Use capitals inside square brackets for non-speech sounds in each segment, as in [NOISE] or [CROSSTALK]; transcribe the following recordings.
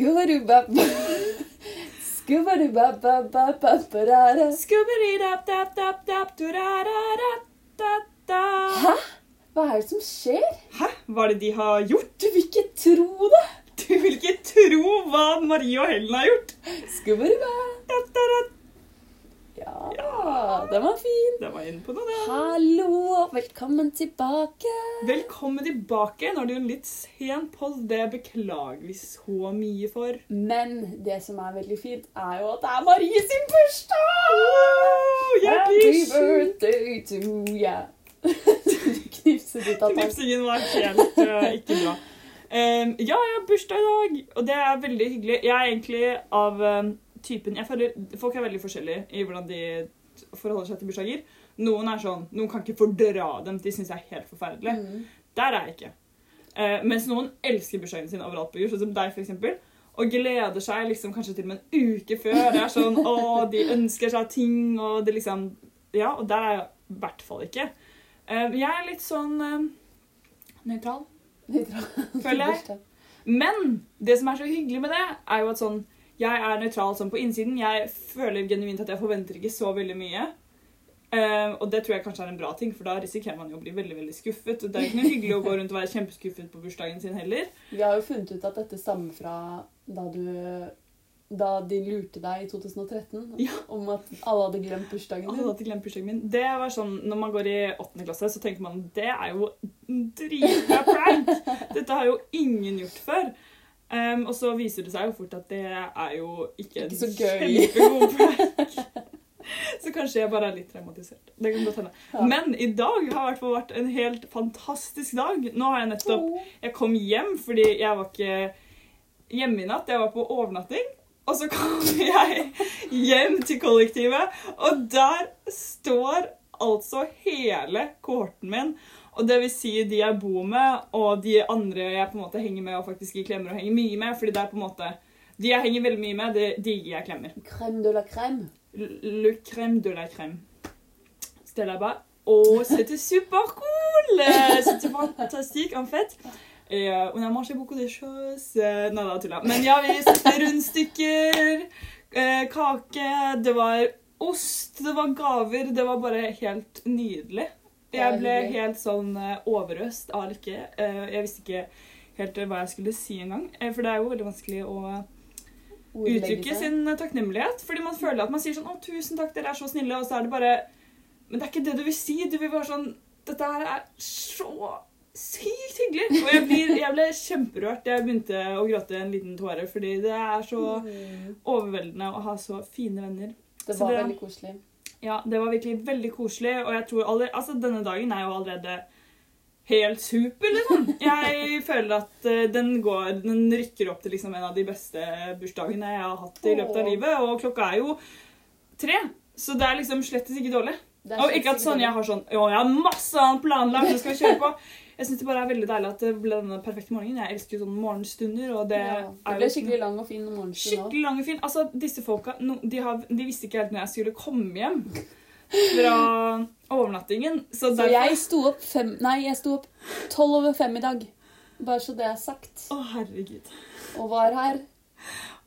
Skubba-dubba. Skubba-dubba-ba-ba-ba-ba-da-da. Skubbidi-dap-dap-dap-dap-du-ra-ra-ra-da-da. Hæ? Hva er det som skjer? Hæ? Hva er det de har gjort? Du vil ikke tro det! Du vil ikke tro hva Marie og Helen har gjort. Skubba-dubba. Ja, Ja. den var fin. Det var inne på noe, det. Hallo, velkommen tilbake. Velkommen tilbake. Nå er det jo en litt sen podd. Det beklager vi så mye for. Men det som er veldig fint, er jo at det er Marie sin bursdag! Oh, Happy birthday to you. [LAUGHS] Knipsingen var helt uh, ikke bra. Um, ja, jeg har bursdag i dag, og det er veldig hyggelig. Jeg er egentlig av um, typen Jeg føler Folk er veldig forskjellige i hvordan de forholder seg til bursdager. Noen er sånn, noen kan ikke fordra dem. De syns jeg er helt forferdelig. Mm. Der er jeg ikke. Eh, mens noen elsker bursdagen sin overalt på jord, sånn som deg, eksempel. Og gleder seg liksom kanskje til og med en uke før. Det er sånn, [LAUGHS] å, De ønsker seg ting, og det liksom Ja, og der er jeg i hvert fall ikke. Eh, jeg er litt sånn eh, nøytral, føler jeg. [LAUGHS] Men det som er så hyggelig med det, er jo at sånn Jeg er nøytral sånn på innsiden. Jeg føler genuint at jeg forventer ikke så veldig mye. Uh, og det tror jeg kanskje er en bra ting, for da risikerer man jo å bli veldig veldig skuffet. Og det er ikke noe hyggelig å gå rundt og være kjempeskuffet på bursdagen sin heller. Vi har jo funnet ut at dette stammer fra da du da de lurte deg i 2013 Ja. om at alle hadde glemt bursdagen Alle hadde glemt bursdagen min. Det var sånn, Når man går i åttende klasse, så tenker man det er jo dritbra prank. Dette har jo ingen gjort før. Um, og så viser det seg jo fort at det er jo ikke en Ikke så gøy. kjempegod prank. [LAUGHS] Så kanskje jeg bare er litt traumatisert. Det kan godt hende. Ja. Men i dag har i vært en helt fantastisk dag. Nå har jeg nettopp Jeg kom hjem fordi jeg var ikke hjemme i natt. Jeg var på overnatting. Og så kom [LAUGHS] jeg hjem til kollektivet, og der står altså hele kohorten min. Og det vil si de jeg bor med, og de andre jeg på en måte henger med og faktisk gir klemmer og henger mye med. fordi det er på en måte De jeg henger veldig mye med, det, de gir jeg klemmer. Crème de la crème. Le crème de la crème. C'était là-bas. Oh, c'était super cool! C'était fantastique, en fait. Et euh, on a mangé beaucoup de choses. Euh, Nei da, tulla. Men ja, vi spiste rundstykker, eh, kake, det var ost, det var gaver. Det var bare helt nydelig. Jeg ble helt sånn eh, overøst av lykke. Eh, Jeg visste ikke helt eh, hva jeg skulle si engang. For det er jo veldig vanskelig å uttrykke sin takknemlighet. Fordi man føler at man sier sånn 'Å, tusen takk, dere er så snille', og så er det bare Men det er ikke det du vil si. Du vil bare sånn 'Dette her er så sykt hyggelig'. Og jeg, blir, jeg ble kjemperørt. Jeg begynte å gråte en liten tåre, fordi det er så Mm. overveldende å ha så fine venner. Det var det- veldig koselig. Ja, det var virkelig veldig koselig, og jeg tror allerede altså denne dagen er jo allerede helt super, liksom. Jeg [LAUGHS] føler at eh, den går, den rykker opp til liksom en av de beste bursdagene jeg har hatt i løpet av livet, og klokka er jo tre, så det er liksom slettes ikke dårlig. Og ikke at sikkert Sonja har sånn, å, jeg har masse annet planlagt, nå skal vi kjøre på. [LAUGHS] Jeg synes det bare er veldig deilig at det ble denne perfekte morgenen. Jeg elsker jo sånne morgenstunder, og det ja, Det ble skikkelig lang og fin morgenstund. Skikkelig lang og fin. Altså, disse folka no, de, har, de visste ikke helt når jeg skulle komme hjem fra overnattingen. Så, Så derfor jeg sto opp fem Nei, jeg sto opp tolv over fem i dag. Bare så det er sagt. Å, herregud. Og var her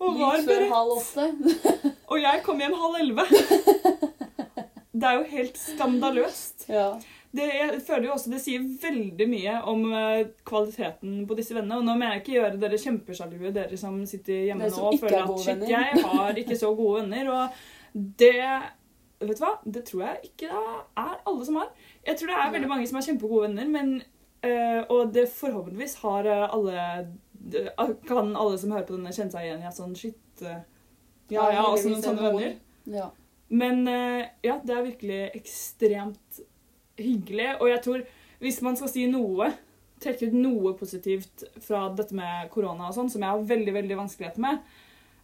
Og, var litt før halv åtte. [LAUGHS] og jeg kom hjem halv elleve. [LAUGHS] Det er jo helt skandaløst. Ja. Det, jeg føler jo også det sier veldig mye om eh, kvaliteten på disse vennene. Og nå mener jeg ikke gjøre dere kjempesjalue, dere som sitter hjemme som nå og føler er at shit, jeg har ikke så gode venner. Og det Vet du hva? Det tror jeg ikke det er alle som har. Jeg tror det er veldig mange som har kjempegode venner, men Uh, Og det forhåpentligvis har eh, alle Kan alle som hører på denne, kjenne seg igjen i ja, sånn shit uh, Ja, jeg har også noen sånne venner. Ja. Men uh, ja, det er virkelig ekstremt hyggelig. Og jeg tror hvis man skal si noe, trekke ut noe positivt fra dette med korona og sånn, som jeg har veldig veldig vanskeligheter med,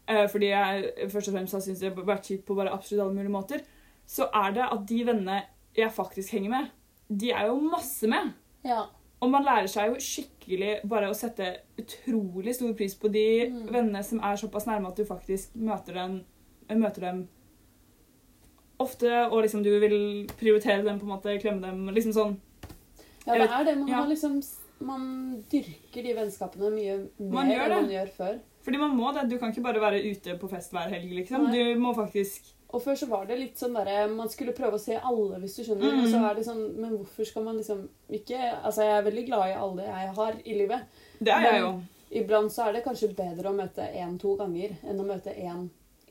eh, fordi jeg først og fremst har syntes det har vært kjipt på bare absolutt alle mulige måter, så er det at de vennene jeg faktisk henger med, de er jo masse med. ja. Og man lærer seg jo skikkelig bare å sette utrolig stor pris på de Mm. vennene som er såpass nærme at du faktisk møter dem, møter dem ofte, og liksom du vil prioritere dem, på en måte, klemme dem, liksom sånn. Ja, det er det. Man, ja. har liksom, man dyrker de vennskapene mye mer enn det. man gjør før. Fordi man må det. Du kan ikke bare være ute på fest hver helg, liksom. Nei. Du må faktisk Og før så var det litt sånn derre Man skulle prøve å se alle, hvis du skjønner. Mm. Og så er det sånn Men hvorfor skal man liksom ikke Altså, jeg er veldig glad i alle jeg har i livet. Det er jeg jo. Iblant så er det kanskje bedre å møte én-to ganger enn å møte én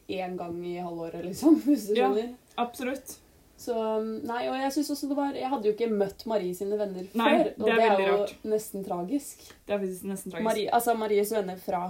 én gang i halvåret, liksom. [LAUGHS] Hvis du Ja. skjønner. Absolutt. Så Nei, og jeg synes også det var Jeg hadde jo ikke møtt Marie sine venner Nei, før. det Og er det er jo rart. nesten tragisk. Det er faktisk nesten tragisk. Marie, altså Maries venner fra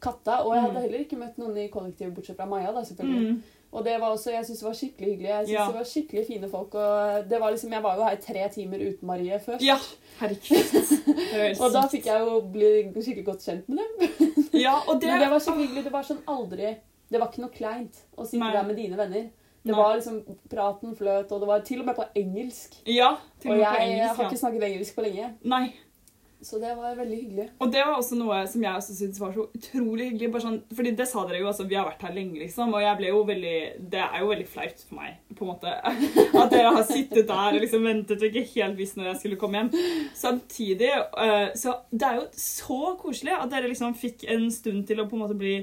Katta. Og jeg hadde Mm. heller ikke møtt noen i kollektivet bortsett fra Maja, da, selvfølgelig. Mm. Og det var også, jeg synes det var skikkelig hyggelig. Jeg synes Ja. det var skikkelig fine folk. Og det var liksom, jeg var jo her i tre timer uten Marie først. Ja, herregud. [LAUGHS] Det er Og da fikk jeg jo bli skikkelig godt kjent med dem. Ja, og [LAUGHS] det, Men det var skikkelig hyggelig. Det var sånn aldri Det var ikke noe kleint å sitte Nei. der med dine venner. Det Nei. var liksom Praten fløt, og det var til og med på engelsk. Ja, til Og og med på jeg engelsk. har ikke snakket engelsk på lenge. Nei. Så det var veldig hyggelig. Og det var også noe som jeg også syntes var så utrolig hyggelig. Bare sånn, fordi det sa dere jo, altså vi har vært her lenge, liksom. Og jeg ble jo veldig Det er jo veldig flaut for meg, på en måte. [LAUGHS] At dere har sittet der og liksom ventet og ikke helt visst når jeg skulle komme hjem. Samtidig eh, Så det er jo så koselig at dere liksom fikk en stund til å på en måte bli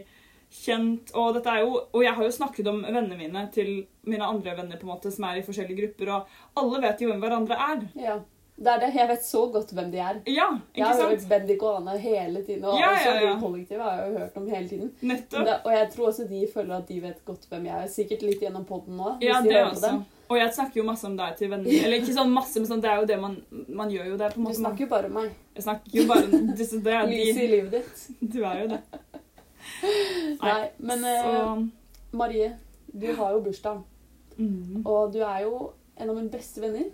kjent. Og dette er jo Og jeg har jo snakket om vennene mine til mine andre venner på en måte som er i forskjellige grupper, og alle vet jo hvem hverandre er. Ja. Det er det. Jeg vet så godt hvem de er. Ja, ikke Jeg har sant? hørt Bendik og Anne hele tiden. Og Ja, ja, ja. kollektivet har jeg jo hørt om hele tiden. Nettopp. det, og jeg tror også de føler at de vet godt hvem jeg er. Sikkert litt gjennom poden nå. Ja, de det også. Og jeg snakker jo masse om deg til venner. Eller ikke sånn masse, men sånn, det er jo det man Man gjør jo det, på en Du snakker jo bare om meg. Jeg snakker jo bare om det, det er [LAUGHS] Lyset i livet ditt. [LAUGHS] Du er jo det. Nei, men eh, Marie, du har jo bursdag. mm, Og du er jo en av mine beste venner.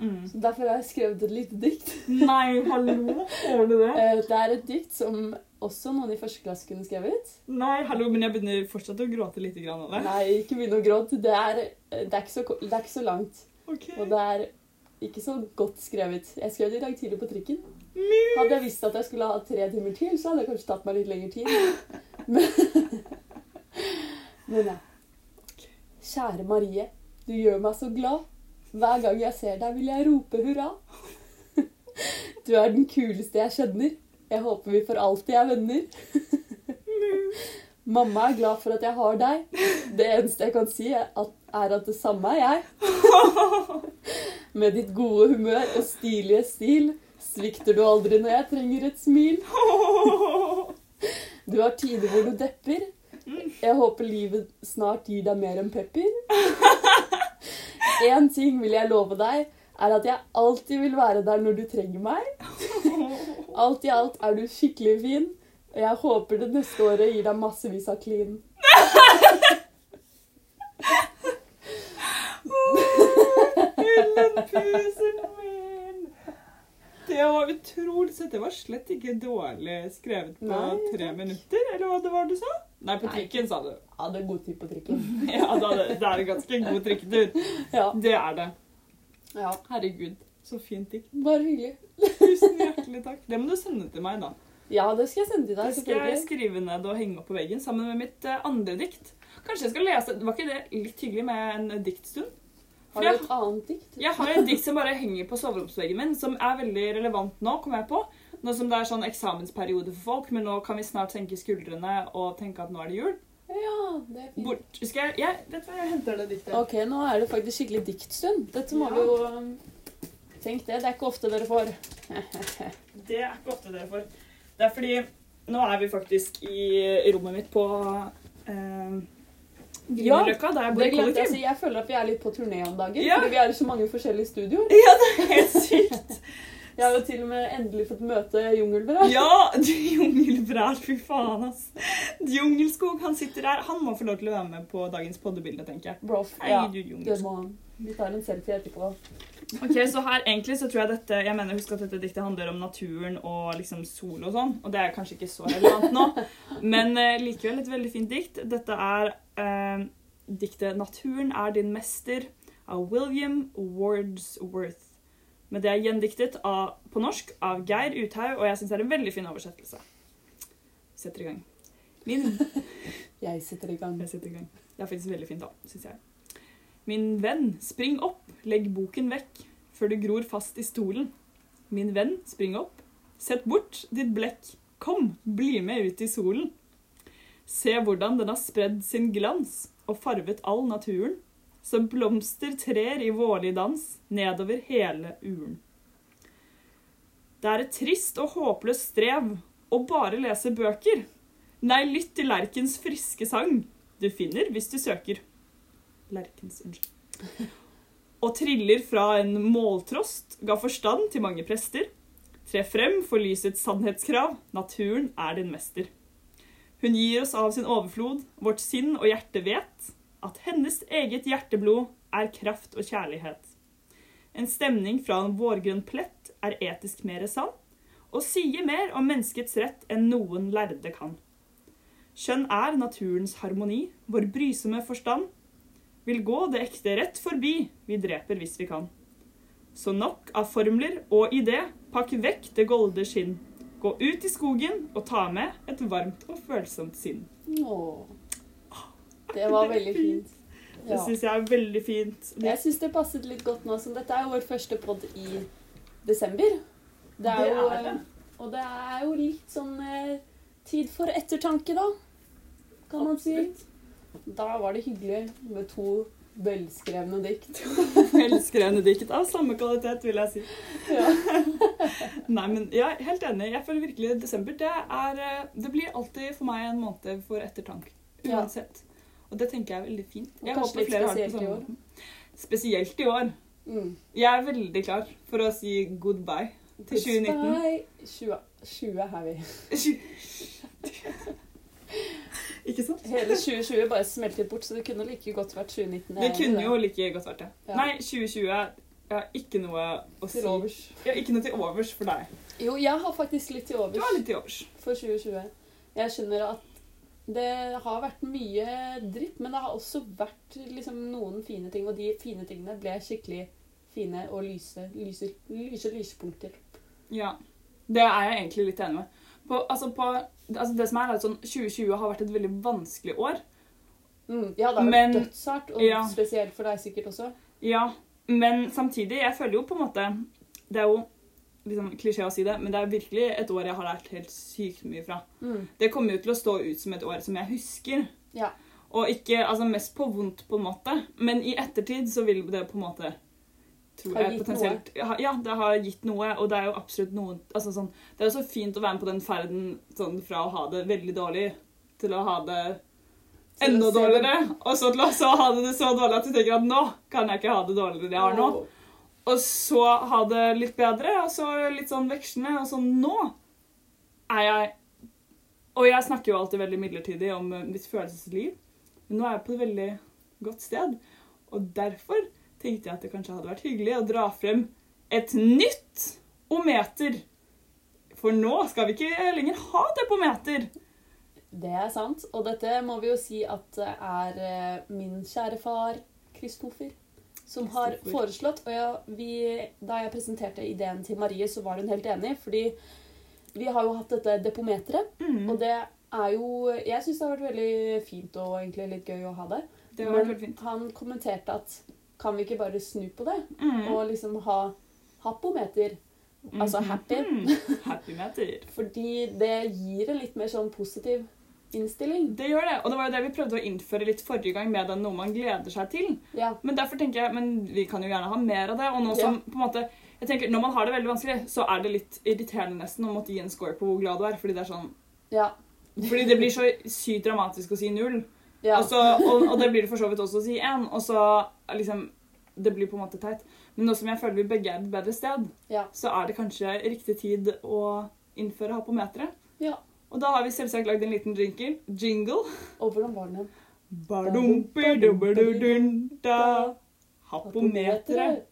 mm. Så derfor har jeg skrevet et lite dikt. Nei, hallo! Har du det? [LAUGHS] Eh, Det er et dikt som også noen i første klasse kunne skrevet. Nei, hallo, men jeg begynner fortsatt å gråte litt av det. Nei, ikke begynn å gråte. Det er, det, er ikke så, det er ikke så langt. Okay. Og det er ikke så godt skrevet. Jeg skrev det i dag tidlig på trikken. Hadde jeg visst at jeg skulle ha tre timer til, så hadde det kanskje tatt meg litt lengre tid. [LAUGHS] Men, [LAUGHS] men ja. Kjære Marie, du gjør meg så glad. Hver gang jeg ser deg, vil jeg rope hurra. [LAUGHS] Du er den kuleste jeg kjenner. Jeg håper vi for alltid er venner. [LAUGHS] Mamma er glad for at jeg har deg. Det eneste jeg kan si, er at, det samme er jeg. Med ditt gode humør og stilige stil svikter du aldri når jeg trenger et smil. Du har tider hvor du depper. Jeg håper livet snart gir deg mer enn pepper. Én ting vil jeg love deg, er at jeg alltid vil være der når du trenger meg. Alt i alt er du skikkelig fin, og jeg håper det neste året gir deg massevis av klin. Lillepusen min! Det var utrolig søtt. Det var slett ikke dårlig skrevet på Nei, tre takk. minutter, eller hva det var du sa? Nei, på trikken, sa du. Hadde god tid på trikken. [LAUGHS] Ja, det det er en ganske god trikketur. [LAUGHS] Ja. Det er det. ja. Herregud, så fint dikt. Bare hyggelig. Tusen hjertelig [LAUGHS] takk. Det må du sende til meg, da. Ja, det skal jeg sende til deg. Det skal jeg skrive ned og henge opp på veggen sammen med mitt eh, andre dikt. Kanskje jeg skal lese Var ikke det litt hyggelig med en diktstund? Har du et annet dikt? Jeg har et dikt som bare henger på soveromsveggen min, som er veldig relevant nå, kom jeg på. Nå som det er sånn eksamensperiode for folk, men nå kan vi snart senke skuldrene og tenke at nå er det jul. Ja, det er fint. Bort, skal jeg, jeg Vet hva, jeg henter det diktet. Ok, nå er det faktisk skikkelig diktstund. Dette må Ja. vi jo um, Tenk det, det er ikke ofte dere får. [LAUGHS] Det er ikke ofte dere får. Det er fordi nå er vi faktisk i rommet mitt på eh, Grünerløkka, jeg Det glemte jeg å si. Jeg føler at vi er litt på turné om dagen. Ja. Fordi vi er i så mange forskjellige studioer. [LAUGHS] Ja, det er helt sykt. Jeg har jo til og med endelig fått møte Jungelbra. Ja, Jungelbræl, fy faen, ass. Jungelskog, han sitter der. Han må få lov til å være med på dagens poddebilde, tenker jeg. Bro, Hei, ja, du det Jungelskog. Vi tar en selfie etterpå. Ok, så her egentlig så tror jeg dette Jeg mener husk at dette diktet handler om naturen og liksom sol og sånn. Og det er kanskje ikke så relevant nå, men eh, likevel et veldig fint dikt. Dette er eh, diktet 'Naturen er din mester' av William Wordsworth. Men det er gjendiktet av, på norsk av Geir Uthaug, og jeg syns det er en veldig fin oversettelse. Vi setter i gang. Min [LAUGHS] Jeg setter i gang. jeg setter i gang. Det er faktisk veldig fint, da, syns jeg. Min venn, spring opp, legg boken vekk, før du gror fast i stolen. Min venn, spring opp, sett bort ditt blekk, kom, bli med ut i solen. Se hvordan den har spredd sin glans og farvet all naturen, som blomster trer i vårlig dans nedover hele uren. Det er et trist og håpløst strev å bare lese bøker. Nei, lytt til Lerkens friske sang. Du finner hvis du søker. Lerkens, unnskyld. Og triller fra en måltrost ga forstand til mange prester. Tre frem for lysets sannhetskrav. Naturen er din mester. Hun gir oss av sin overflod. Vårt sinn og hjerte vet at hennes eget hjerteblod er kraft og kjærlighet. En stemning fra en vårgrønn plett er etisk mer sann, og sier mer om menneskets rett enn noen lærde kan. Skjønn er naturens harmoni, vår brysomme forstand vil gå det ekte rett forbi, vi dreper hvis vi kan. Så nok av formler og idé, pakk vekk det golde skinn. Gå ut i skogen og ta med et varmt og følsomt sinn. Åh. Det var veldig fint. Det Ja. syns jeg er veldig fint. Jeg syns det passet litt godt nå som dette er jo vår første pod i desember. Det er Det jo, er det. Og det er jo litt sånn eh, tid for ettertanke, da. Kan man si. Da var det hyggelig med to velskrevne dikt. [LAUGHS] Velskrevne dikt av samme kvalitet, vil jeg si. Ja. [LAUGHS] Nei, men jeg er helt enig. Jeg føler virkelig desember det er eh, Det blir alltid for meg en måned for ettertanke. Ja. Uansett. Og det tenker jeg er veldig fint. Jeg håper flere har det på spesielt i samme år. måten. Spesielt i år. Mm. Jeg er veldig klar for å si goodbye til 2019. Goodbye. 20, 20 er vi. [LAUGHS] Ikke sant? Hele 2020 bare smeltet bort, så det kunne like godt vært 2019. Det kunne jo like godt vært det. Ja. Nei, 2020 Jeg har ikke noe å si. Til overs. Jeg har ikke noe til overs for deg. Jo, jeg har faktisk litt til Du overs har litt til overs. for 2020. Jeg skjønner at det har vært mye dritt, men det har også vært liksom noen fine ting, og de fine tingene ble skikkelig fine og lyse, lyse, lyse lyspunkter. Ja. Det er jeg egentlig litt enig med. På, altså på, altså det som er, er sånn 2020 har vært et veldig vanskelig år. Mm, ja, det har vært dødshardt, og ja. spesielt for deg sikkert også. Ja, men samtidig, jeg føler jo på en måte Det er jo liksom klisjé å si det, men det er virkelig et år jeg har lært helt sykt mye fra. Mm. Det kommer jo til å stå ut som et år som jeg husker. Ja. Og ikke altså mest på vondt, på en måte, men i ettertid så vil det på en måte tror Har jeg potensielt noe. Ja, det har gitt noe, og det er jo absolutt noe altså sånn, Det er jo så fint å være med på den ferden sånn, fra å ha det veldig dårlig til å ha det enda dårligere, og så til å så ha det så dårlig at du tenker at nå kan jeg ikke ha det dårligere jeg har nå. Og så ha det litt bedre, og så litt sånn vekslende. Og så nå er jeg Og jeg snakker jo alltid veldig midlertidig om mitt følelsesliv, men nå er jeg på et veldig godt sted. Og derfor tenkte jeg at det kanskje hadde vært hyggelig å dra frem et nytt ometer. For nå skal vi ikke lenger ha depometer. Det er sant. Og dette må vi jo si at det er eh, min kjære far Kristoffer som har foreslått. Og ja, vi, da jeg presenterte ideen til Marie, så var hun helt enig. Fordi vi har jo hatt dette depometeret. Mm. Og det er jo Jeg syns det har vært veldig fint og egentlig litt gøy å ha det. Det Men fint. han kommenterte at kan vi ikke bare snu på det? Mm. Og liksom ha happometer. Altså happy. Mm. Happy-meter. [LAUGHS] Fordi det gir en litt mer sånn positiv innstilling. Det gjør det, og det var jo det vi prøvde å innføre litt forrige gang med den noe man gleder seg til. Ja. Men derfor tenker jeg, men vi kan jo gjerne ha mer av det. Og nå Ja. som på en måte, jeg tenker, Når man har det veldig vanskelig, så er det litt irriterende nesten å måtte gi en score på hvor glad du er. Fordi det er sånn, Ja. fordi det blir så sykt dramatisk å si null. Ja. Og, så, og, og det blir det for så vidt også å si én. Og så liksom Det blir på en måte teit. Men nå som jeg føler vi begge er et bedre sted, Ja. så er det kanskje riktig tid å innføre hapometeret. ja. Og da har vi selvsagt lagd en liten jingle. jingle. Og hvordan var den. Hapometeret.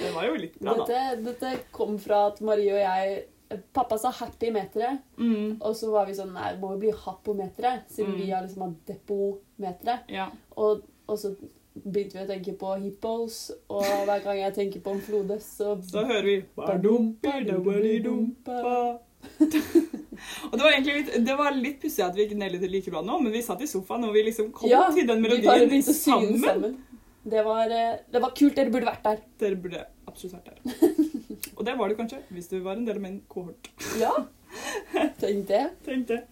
Det var jo litt bra, da. Dette, dette kom fra at Marie og jeg Pappa sa 'happy meteret', Mm, og så var vi sånn Nei, må jo bli happometeret, siden Mm. vi har liksom hatt depometeret. ja. Og, og så begynte vi å tenke på hippos, og hver gang jeg tenker på en flode, så Så hører vi Badumpidubbedudumpa. Og det var egentlig litt, det var litt pussig at vi ikke nailet det like bra nå, men vi satt i sofaen og vi liksom kom Ja, til den melodien den sammen. sammen. Det var, eh, det var kult. Dere burde vært der. Dere burde absolutt vært der. [LAUGHS] Og det var du kanskje, hvis du var en del av min kohort. Ja. [LAUGHS] Tenk det. Tenk det.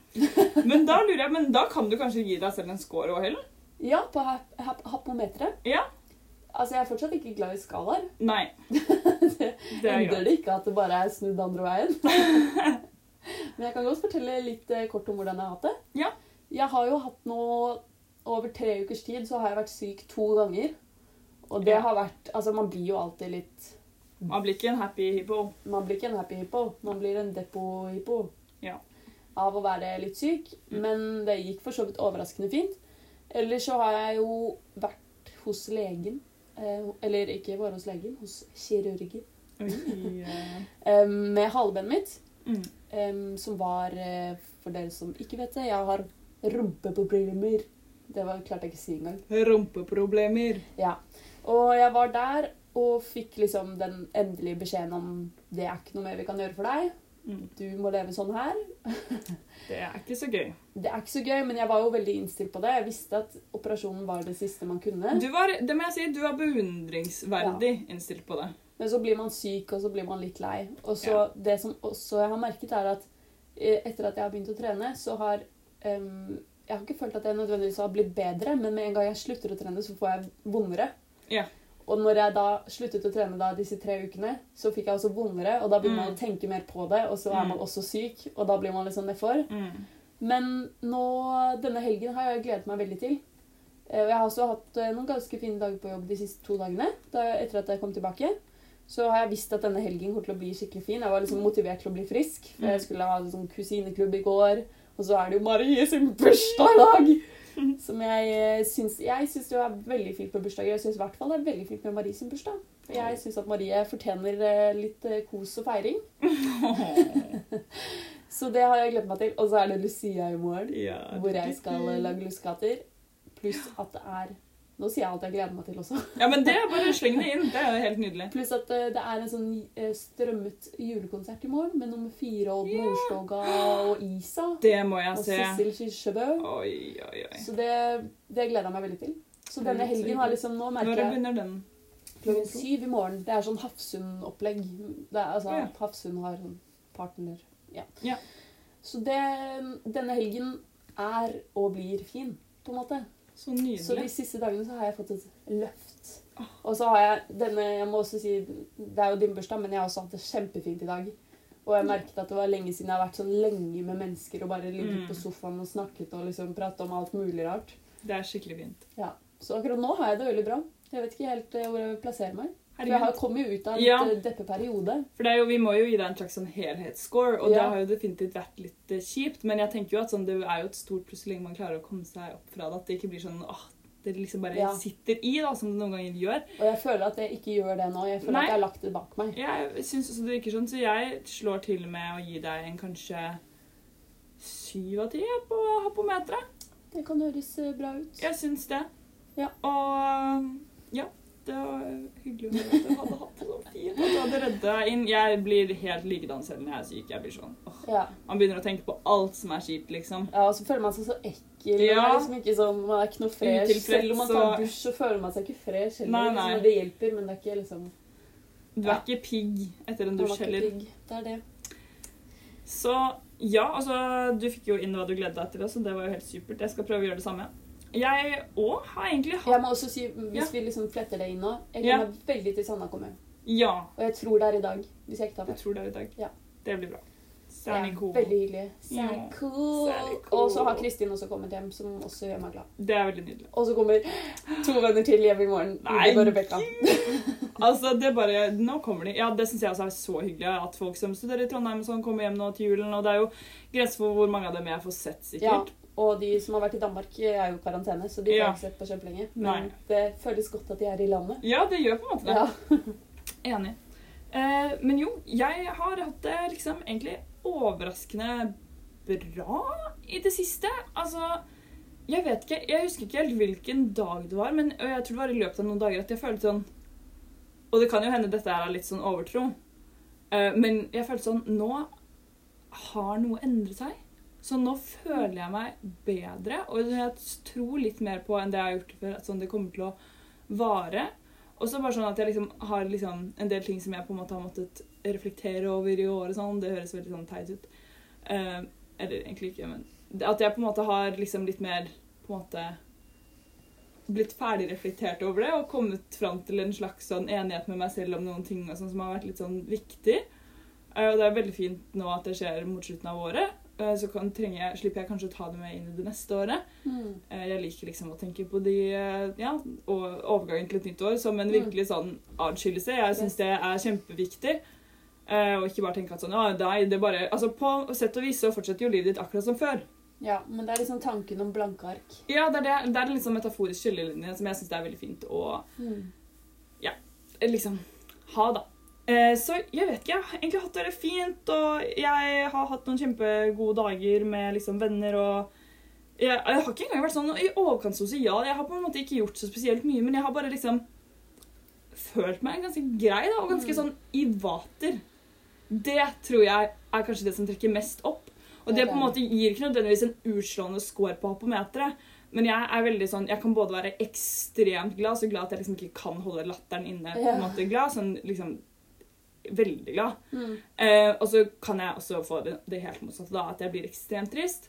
Men da lurer jeg, men da kan du kanskje gi deg selv en score òg, heller? Ja, på hap hap hapometeret. Ja. Altså, jeg er fortsatt ikke glad i skalaer. Nei. [LAUGHS] det Det er endrer det ikke at det bare er snudd andre veien. [LAUGHS] Men jeg kan godt fortelle litt eh, kort om hvordan jeg har hatt det. Ja. Jeg har jo hatt nå over tre ukers tid så har jeg vært syk to ganger. Og det Ja. har vært Altså, man blir jo alltid litt Man blir ikke en happy hippo. Man blir ikke en happy hippo, man blir en depo-hippo. Ja. Av å være litt syk. Mm. Men det gikk for så vidt overraskende fint. Ellers så har jeg jo vært hos legen. Eh, eller ikke bare hos legen, hos kirurgen. Oi, [LAUGHS] med halebenet mitt. mm. som var, eh, for dere som ikke vet det, jeg har rumpeproblemer. Det var, klarte jeg ikke si engang. Rumpeproblemer. Ja. Og jeg var der og fikk liksom den endelige beskjeden om det er ikke noe mer vi kan gjøre for deg. Mm. Du må leve sånn her. [LAUGHS] Det er ikke så gøy. Det er ikke så gøy, men jeg var jo veldig innstilt på det. Jeg visste at operasjonen var det siste man kunne. Du var, det må jeg si, du var beundringsverdig innstilt på det. Men så blir man syk, og så blir man litt lei. Og så Ja. Det som også jeg har merket, er at eh, etter at jeg har begynt å trene, så har um, Jeg har ikke følt at jeg nødvendigvis har blitt bedre, men med en gang jeg slutter å trene, så får jeg vondere. Ja. Og når jeg da sluttet å trene da disse tre ukene, så fikk jeg også vondere, og da begynner man Mm. å tenke mer på det, og så er Mm. man også syk, og da blir man litt sånn nedfor. Mm. Men nå, denne helgen har jeg gledet meg veldig til. Eh, Og jeg har også hatt eh, noen ganske fine dager på jobb de siste to dagene. Da, etter at jeg kom tilbake. Så har jeg visst at denne helgen kommer til å bli skikkelig fin. Jeg var liksom motivert til å bli frisk. For jeg Mm. skulle ha sånn kusineklubb i går. Og så er det jo Marie sin bursdag i dag! [LAUGHS] Som jeg eh, syns Jeg syns det er veldig fint med bursdager. Jeg syns i hvert fall det er veldig fint med Marie sin bursdag. Jeg syns at Marie fortjener eh, litt eh, kos og feiring. [LAUGHS] Så det har jeg gledet meg til. Og så er det Lucia i morgen Ja. hvor jeg skal lage lussekatter. Pluss at det er Nå sier jeg alt jeg gleder meg til også. Ja, men det er bare [LAUGHS] sleng det inn. Det er jo helt nydelig. Pluss at eh, det er en sånn eh, strømmet julekonsert i morgen med nummer fire Odd Ja. Nordstoga og Isa. Det må jeg Og se. Sissel Kirsebø. Oi, oi, oi. Så det, det gleder jeg meg veldig til. Så denne helgen har liksom Nå Når merker jeg begynner den? klokken syv i morgen. Det er sånn Hafsund-opplegg. Altså Ja. Hafsund har sånn partner. Ja. Ja. Så det, denne helgen er og blir fin, på en måte. Så Så de siste dagene så har jeg fått et løft. Og så har jeg denne Jeg må også si Det er jo din bursdag, men jeg har også hatt det kjempefint i dag. Og jeg merket at det var lenge siden jeg har vært så lenge med mennesker og bare ligget Mm. på sofaen og snakket og liksom pratet om alt mulig rart. Det er skikkelig fint. Ja. Så akkurat nå har jeg det veldig bra. Jeg vet ikke helt eh, hvor jeg vil plassere meg. For jeg har kommet ut av en Ja. eh, deppeperiode. For det jo, Vi må jo gi deg en slags sånn helhetsscore, og det har jo definitivt vært litt eh, kjipt. Men jeg tenker jo at sånn, det er jo et stort pluss så lenge man klarer å komme seg opp fra det. At det ikke blir sånn åh, det liksom bare Ja. sitter i, da, som det noen ganger gjør. Og jeg føler at jeg ikke gjør det nå. Jeg føler Nei. at jeg har lagt det bak meg. Jeg synes også det virker sånn, så jeg slår til med å gi deg en kanskje syv av ti på hapometeret. Det kan høres eh, bra ut. Jeg syns det. Ja. Og ja, det var hyggelig at du hadde hatt det så fint. At du hadde deg inn. Jeg blir helt likedan selv når jeg er syk. Jeg blir sånn, åh. Ja. Man begynner å tenke på alt som er kjipt, liksom. ja, og så føler man seg så ekkel. Ja. Man er liksom ikke sånn, man er ikke noe fresh. Selv om man tar dusj, så føler man seg ikke fresh heller. Nei, nei. Liksom, det hjelper, men det er ikke liksom Du er ikke pigg etter en dusj heller. Pig. Det er det. Så ja, altså Du fikk jo inn hva du gledet deg til, så det var jo helt supert. Jeg skal prøve å gjøre det samme. Jeg òg har egentlig Jeg må også si, hvis Ja. vi liksom fletter det inn nå Jeg Ja. gleder meg veldig til Sanna kommer. Ja, Og jeg tror det er i dag. Hvis jeg ikke tar jeg tror det er i dag. Ja. Det blir bra. Særlig cool. Veldig hyggelig. Særlig cool. Cool. Og så har Kristin også kommet hjem, som også gjør meg glad. Det er veldig nydelig. Og så kommer to venner til hjem i morgen. Nei. Og Rebekka. Altså, det er bare, Nå kommer de. Ja, Det syns jeg også er så hyggelig. At folk som studerer i Trondheim sånn, kommer hjem nå til julen. Og det er jo grenser for hvor mange av dem jeg får sett, Ja, sikkert. Og de som har vært i Danmark, er jo i karantene, så de får Ja. ikke sett på kjempelenge. Nei. Men det føles godt at de er i landet. Ja, det gjør på en måte det. Ja. [LAUGHS] Enig. Eh, men jo, jeg har hatt det liksom egentlig overraskende bra i det siste. Altså, jeg vet ikke, jeg husker ikke helt hvilken dag det var, men jeg tror det var i løpet av noen dager at jeg følte sånn Og det kan jo hende dette er litt sånn overtro, eh, men jeg følte sånn Nå har noe endret seg. Så nå føler jeg meg bedre, og jeg tror litt mer på enn det jeg har gjort før. At sånn det kommer til å vare. Og så bare sånn at jeg liksom har liksom en del ting som jeg på en måte har måttet reflektere over i året. Sånn. Det høres veldig sånn teit ut. Eh, eller egentlig ikke, men at jeg på en måte har liksom litt mer på en måte blitt ferdig reflektert over det og kommet fram til en slags sånn enighet med meg selv om noen ting og sånn som har vært litt sånn viktig. Eh, og det er veldig fint nå at det skjer mot slutten av året. Eh, så kan, jeg, slipper jeg kanskje å ta det med inn i det neste året. Mm. Eh, Jeg liker liksom å tenke på de, eh, ja, og overgangen til et nytt år som en Mm. virkelig sånn adskillelse. Jeg syns det er kjempeviktig. Og ikke bare tenke at sånn, Å, nei, det bare, altså På sett og vis så fortsetter jo livet ditt akkurat som før. Ja, men det er liksom tanken om blanke ark. Ja, det er, det, det er liksom metaforisk skillelinje som jeg syns er veldig fint å Mm. Ja, liksom ha, da. Eh, Så jeg vet ikke. Jeg har egentlig hatt det fint, og jeg har hatt noen kjempegode dager med liksom venner og jeg, jeg har ikke engang vært sånn i overkant sosial. Jeg har på en måte ikke gjort så spesielt mye, men jeg har bare liksom følt meg ganske grei da, og ganske Mm. sånn i vater. Det tror jeg er kanskje det som trekker mest opp. Og det på en måte gir ikke nødvendigvis en utslående score på hoppometeret. Men jeg er veldig sånn, jeg kan både være ekstremt glad, så glad at jeg liksom ikke kan holde latteren inne. på en måte glad, sånn liksom veldig glad. Mm. Eh, og så kan jeg også få det, det helt motsatte, da, at jeg blir ekstremt trist.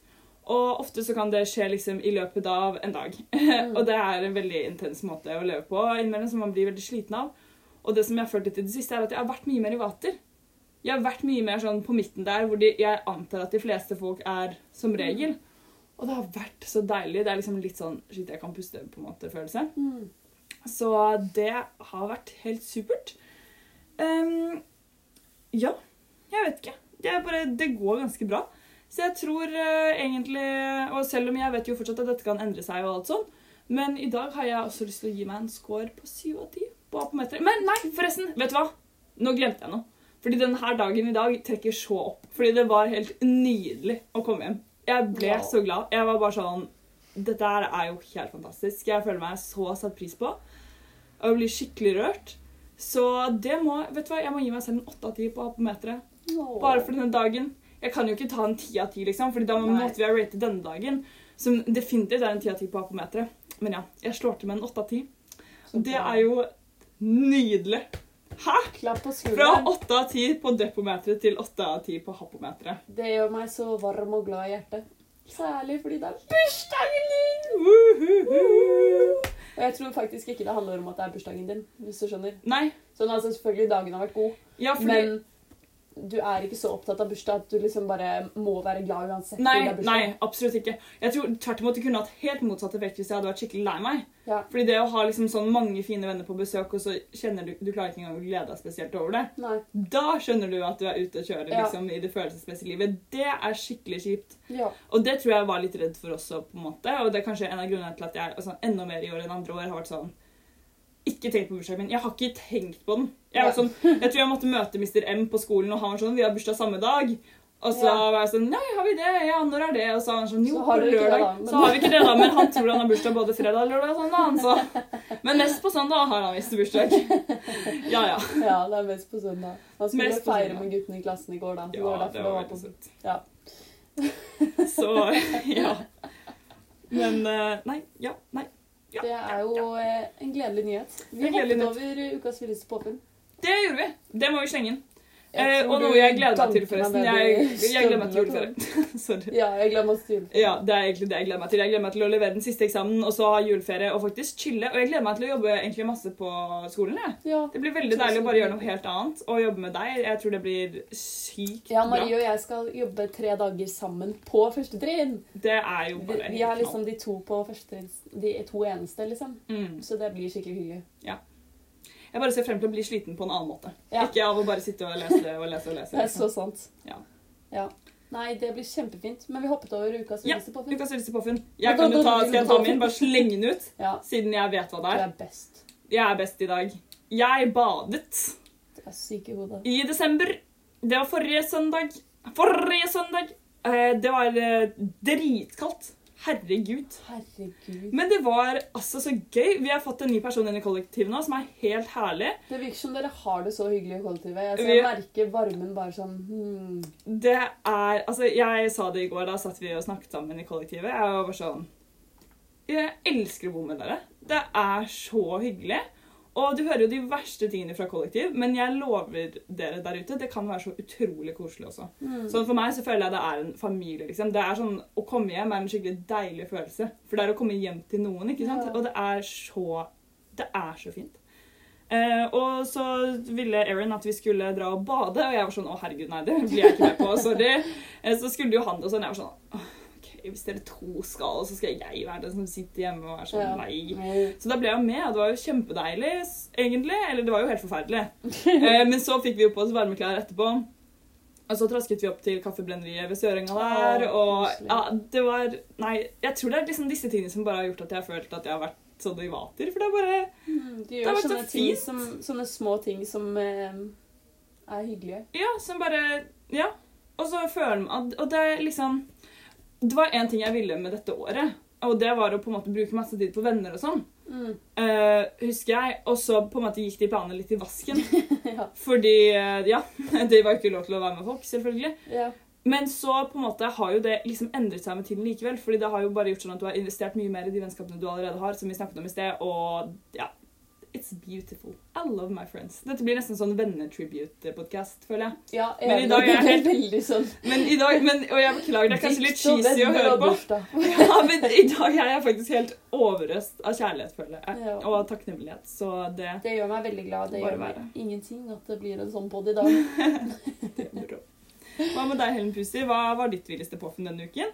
Og ofte så kan det skje liksom i løpet av en dag. Mm. [LAUGHS] og det er en veldig intens måte å leve på, innimellom som man blir veldig sliten av. Og det som jeg har følt litt det siste, er at jeg har vært mye mer i vater. Jeg har vært mye mer sånn på midten der, hvor de, jeg antar at de fleste folk er som regel. Og det har vært så deilig. Det er liksom litt sånn shit, jeg kan puste, på en måte, følelse. Mm. Så det har vært helt supert. Ehm, ja, jeg vet ikke. Det, bare, det går ganske bra. Så jeg tror uh, egentlig Og selv om jeg vet jo fortsatt at dette kan endre seg, og alt sånn, men i dag har jeg også lyst til å gi meg en score på 7 av 10 på apometeret. Men nei, forresten! Vet du hva? Nå glemte jeg noe. Fordi denne dagen i dag trekker så opp. Fordi det var helt nydelig å komme hjem. Jeg ble Wow. så glad. Jeg var bare sånn Dette er jo helt fantastisk. Jeg føler meg så satt pris på. Og blir skikkelig rørt. Så det må Vet du hva, jeg må gi meg selv en 8 av 10 på apometeret. Åh. Bare for denne dagen. Jeg kan jo ikke ta en 10 av 10, liksom, Fordi da måtte vi ha ratet denne dagen. Som definitivt er en 10 av 10 på apometeret. Men ja, jeg slår til med en 8 av 10. Det er jo nydelig. Hæ? Klapp på Fra åtte 8 av 10 på depometeret til 8 av 10 på hapometeret. Det gjør meg så varm og glad i hjertet. Særlig fordi det er Bursdagen din! Woohoo! Og jeg tror faktisk ikke det handler om at det er bursdagen din, hvis du skjønner. Nei, Sånn altså, selvfølgelig dagen har vært god, ja, fordi men du er ikke så opptatt av bursdag at du liksom bare må være glad uansett. Nei, det er bursdag. nei, absolutt ikke. Jeg tror tvert imot det kunne hatt helt motsatt effekt hvis jeg hadde vært skikkelig lei meg. Ja. Fordi det å ha liksom sånn mange fine venner på besøk, og så kjenner du Du klarer ikke engang å glede deg spesielt over det. Nei. Da skjønner du at du er ute og kjører Ja. liksom, i det følelsesmessige livet. Det er skikkelig kjipt. Ja. Og det tror jeg var litt redd for også, på en måte. Og det er kanskje en av grunnene til at jeg altså, enda mer i år enn andre år har vært sånn Ikke tenkt på bursdagen min. Jeg har ikke tenkt på den. Jeg, sånn, jeg tror jeg måtte møte Mr. M på skolen, og han var sånn Vi har bursdag samme dag. Og så var jeg sånn Nei, har vi det? Ja, når er det? Og så var han sånn Jo, på lørdag. da, men- Så har vi ikke det, da. Men han tror han har bursdag både fredag, og lørdag sånn da han Så. Men mest på søndag har han visst bursdag. Ja, ja. ja, det er mest på søndag. Han skulle Mest feire med guttene i klassen i går, da. Det Ja, var det var veldig på søtt. Ja. Så [LAUGHS] ja. Men eh, Nei. Ja. Nei. Ja. Det er jo eh, en gledelig nyhet. Vi hoppet over ukas villeste påfunn. Det gjorde vi. Det må vi slenge inn. Eh, og noe jeg gleder meg til, forresten. Jeg, jeg gleder meg til juleferie. [LAUGHS] Sorry. Ja, jeg gleder meg til juleferie. Ja, det er egentlig det jeg gleder meg til. Jeg gleder meg til å levere den siste eksamen, og så ha juleferie og faktisk chille. Og jeg gleder meg til å jobbe egentlig masse på skolen. Jeg. Ja. Det blir veldig deilig å bare gjøre noe helt annet og jobbe med deg. Jeg tror det blir sykt bra. ja. Marie og jeg skal jobbe tre dager sammen på første trinn. Det er jo bare helt vi er liksom de to på første trinn. De to eneste, liksom. mm. Så det blir skikkelig hyggelig. Jeg bare ser frem til å bli sliten på en annen måte. Ja. Ikke av å bare sitte og lese og lese og lese. [LAUGHS] Det er så sant. Ja. Ja. Nei, det blir kjempefint. Men vi hoppet over ukas villeste. Ukas villeste påfunn. Jeg kan jo ta, skal jeg ta min? Bare slenge den ut, siden jeg vet hva det er. er best. Jeg er best i dag. Jeg badet Du er syk i hodet. i desember. Det var forrige søndag. Forrige søndag! Eh, Det var eh, dritkaldt. Herregud. Herregud. Men det var altså så gøy. Vi har fått en ny person inn i kollektivet nå som er helt herlig. Det virker som dere har det så hyggelig i kollektivet. Jeg, Vi- jeg merker varmen bare sånn hmm. Det er Altså, jeg sa det i går, da satt vi og snakket sammen i kollektivet. Jeg var bare sånn Jeg elsker å bo med dere. Det er så hyggelig. Og du hører jo de verste tingene fra kollektiv, men jeg lover dere der ute, det kan være så utrolig koselig også. Mm. Sånn For meg så føler jeg det er en familie. liksom. Det er sånn, Å komme hjem er en skikkelig deilig følelse. For det er å komme hjem til noen, ikke sant? Ja. Og det er så Det er så fint. Eh, og så ville Erin at vi skulle dra og bade, og jeg var sånn Å, herregud, nei, det blir jeg ikke med på. Sorry. [LAUGHS] Eh, så skulle jo han det og sånn. Jeg var sånn «Åh, OK, hvis dere to skal, så skal jeg være den som sitter hjemme og er sånn Ja. Nei. Så da ble jeg med, og det var jo kjempedeilig, egentlig. Eller det var jo helt forferdelig. [LAUGHS] Eh, men så fikk vi jo på oss varme klær etterpå. Og så trasket vi opp til Kaffebrenneriet ved Sørenga der. Og ja, det var Nei, jeg tror det er liksom disse tingene som bare har gjort at jeg har følt at jeg har vært sånn i vater. For det er bare Mm, De Det har vært så fint. som, sånne små ting som eh, er hyggelige. Ja, som bare Ja. Og så føler man Og det er liksom Det var én ting jeg ville med dette året, og det var å på en måte bruke masse tid på venner og sånn. Mm. Uh, husker jeg. Og så på en måte gikk de planene litt i vasken. [LAUGHS] ja. Fordi uh, Ja, [LAUGHS] det var ikke lov til å være med folk, selvfølgelig. ja. Men så på en måte har jo det liksom endret seg med tiden likevel. fordi det har jo bare gjort sånn at du har investert mye mer i de vennskapene du allerede har. som vi snakket om i sted, og ja, It's beautiful. I love my friends. Dette blir nesten sånn vennetribute-podkast, føler jeg. ja Men i dag er jeg helt- sånn Men i dag, men, Og jeg beklager, det er kanskje litt cheesy å høre på. [LAUGHS] Ja, men i dag er jeg faktisk helt overøst av kjærlighet, føler jeg. Og takknemlighet. Så det, Det gjør meg veldig glad. Det gjør meg ingenting at det blir en sånn pod i dag. [LAUGHS] det er bra. Hva med deg, Helen Pussy? Hva var ditt villeste påfunn denne uken?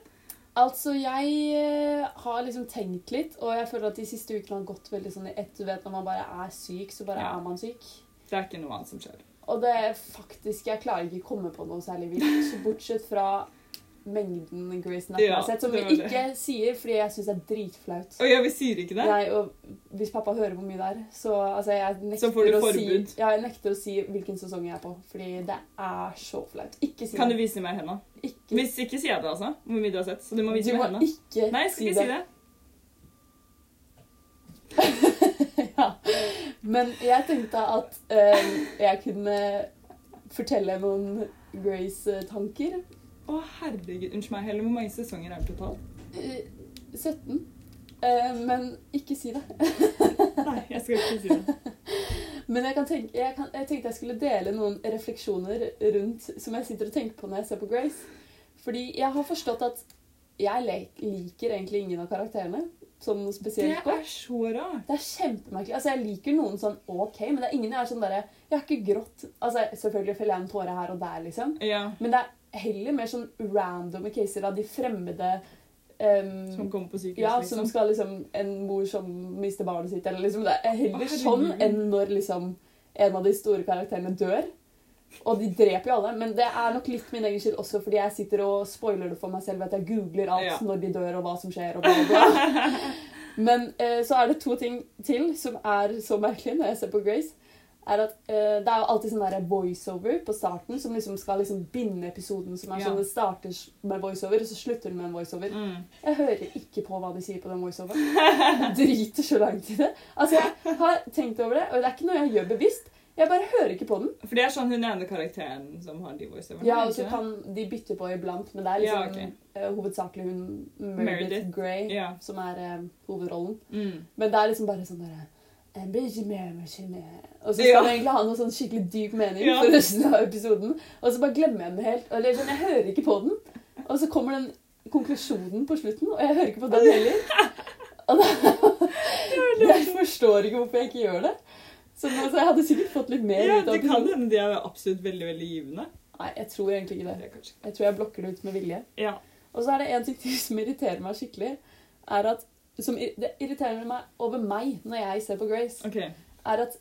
Altså, jeg eh, har liksom tenkt litt, og jeg føler at de siste ukene har gått veldig sånn i ett. Du vet, når man bare er syk, så bare Ja. er man syk. Det er ikke noe annet som skjer. Og det er faktisk Jeg klarer ikke å komme på noe særlig vilt, bortsett fra mengden Grace jeg Ja, har sett, som vi ikke det. sier fordi jeg syns det er dritflaut. Og ja, vi sier ikke det? Nei, og hvis pappa hører hvor mye det er, så altså, jeg Så får du forbud. Si, ja, jeg nekter å si hvilken sesong jeg er på, fordi det er så flaut. Ikke si det. Kan du vise meg? Ikke, Hvis ikke sier jeg det, altså. Hvor mye du har sett. Så du må vise du meg ikke Nei, jeg skal ikke si det. [LAUGHS] ja. Men jeg tenkte at uh, jeg kunne fortelle noen Grace-tanker. Å, herregud. Unnskyld meg, Helle, Hvor mange sesonger er det totalt? Eh, 17. Eh, men ikke si det. [LAUGHS] Nei, jeg skal ikke si det. [LAUGHS] Men jeg, kan tenke, jeg, kan, jeg tenkte jeg skulle dele noen refleksjoner rundt som jeg sitter og tenker på når jeg ser på Grace. Fordi jeg har forstått at jeg liker egentlig ingen av karakterene. Som noe spesielt godt. er så rart. Det er kjempemerkelig. Altså, jeg liker noen sånn OK, men det er ingen jeg er sånn derre Jeg har ikke grått Altså, Selvfølgelig feller jeg en tåre her og der, liksom. Ja. Men det er heller mer sånn randome caser av de fremmede um, Som kommer på sykehus, Ja, som liksom. skal liksom En mor som mister barnet sitt, eller liksom Det er heller Åh, sånn enn når liksom en av de store karakterene dør. Og de dreper jo alle, men det er nok litt min egen skyld også, fordi jeg sitter og spoiler det for meg selv ved at jeg googler alt Ja. når de dør, og hva som skjer, og bla, bla, bla. [LAUGHS] Men eh, så er det to ting til som er så merkelig når jeg ser på Grace. Er at uh, Det er jo alltid sånn voiceover på starten som liksom skal liksom binde episoden. som er Ja. sånn Det starter med voiceover, og så slutter den med en voiceover. Mm. Jeg hører ikke på hva de sier på den voiceoveren. Jeg driter så langt i det. Altså, Jeg har tenkt over det, og det er ikke noe jeg gjør bevisst. Jeg bare hører ikke på den. For det er sånn hun ene karakteren som har de voiceoverne. Ja, og så kan de bytte på iblant, men det er Ja, liksom ok. eh, hovedsakelig hun Meredith, Meredith. Grey? Ja. som er uh, hovedrollen. Mm. Men det er liksom bare sånn derre Og så Ja. skal det egentlig ha noe sånn skikkelig dyp mening Ja. for resten av episoden. Og så bare glemmer jeg den helt. Eller sånn, jeg hører ikke på den. Og så kommer den konklusjonen på slutten, og jeg hører ikke på den heller. Og da, [LAUGHS] jeg forstår ikke hvorfor jeg ikke gjør det. Så altså, jeg hadde sikkert fått litt mer ja, ut av det kan hende de er absolutt veldig, veldig givende. Nei, jeg tror egentlig ikke det. Jeg tror jeg blokker det ut med vilje. Ja. Og så er det en ting til som irriterer meg skikkelig. Er at, som, det irriterer meg over meg når jeg ser på Grace. okay. er at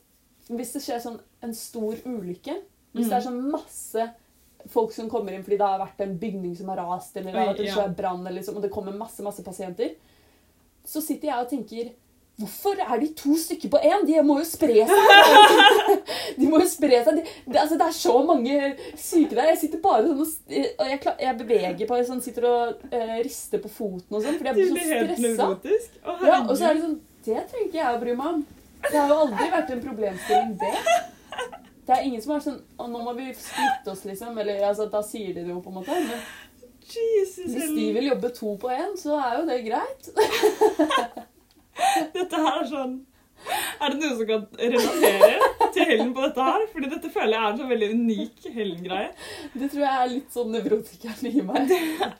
hvis det skjer sånn en stor ulykke Hvis mm. det er sånn masse folk som kommer inn fordi det har vært en bygning som har rast, eller det har vært en svær brann, liksom, og det kommer masse masse pasienter, så sitter jeg og tenker Hvorfor er de to stykker på én? De må jo spre seg! [LAUGHS] De må jo spre seg. De, det, altså, det er så mange syke der. Jeg sitter bare sånn og, og jeg, jeg beveger på sånn, Sitter og uh, rister på foten og sånn, fordi jeg blir så stressa. Ja, og så er det sånn Det trenger ikke jeg å bry meg om. Det har jo aldri vært en problemstilling, det. Det er ingen som er sånn Å, nå må vi splitte oss, liksom. Eller altså, da sier de det jo, på en måte. Men Jesus, hvis de vil jobbe to på én, så er jo det greit. [LAUGHS] Dette her er sånn Er det noen som kan relatere til Helen på dette her? Fordi dette føler jeg er en sånn veldig unik Helen-greie. Det tror jeg er litt sånn nevrotikeren i meg.